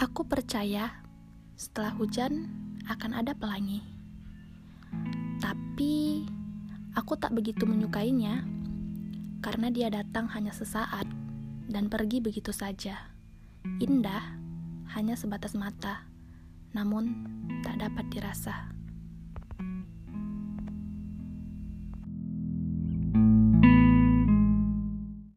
Aku percaya setelah hujan akan ada pelangi. Tapi aku tak begitu menyukainya karena dia datang hanya sesaat dan pergi begitu saja. Indah hanya sebatas mata, namun tak dapat dirasa.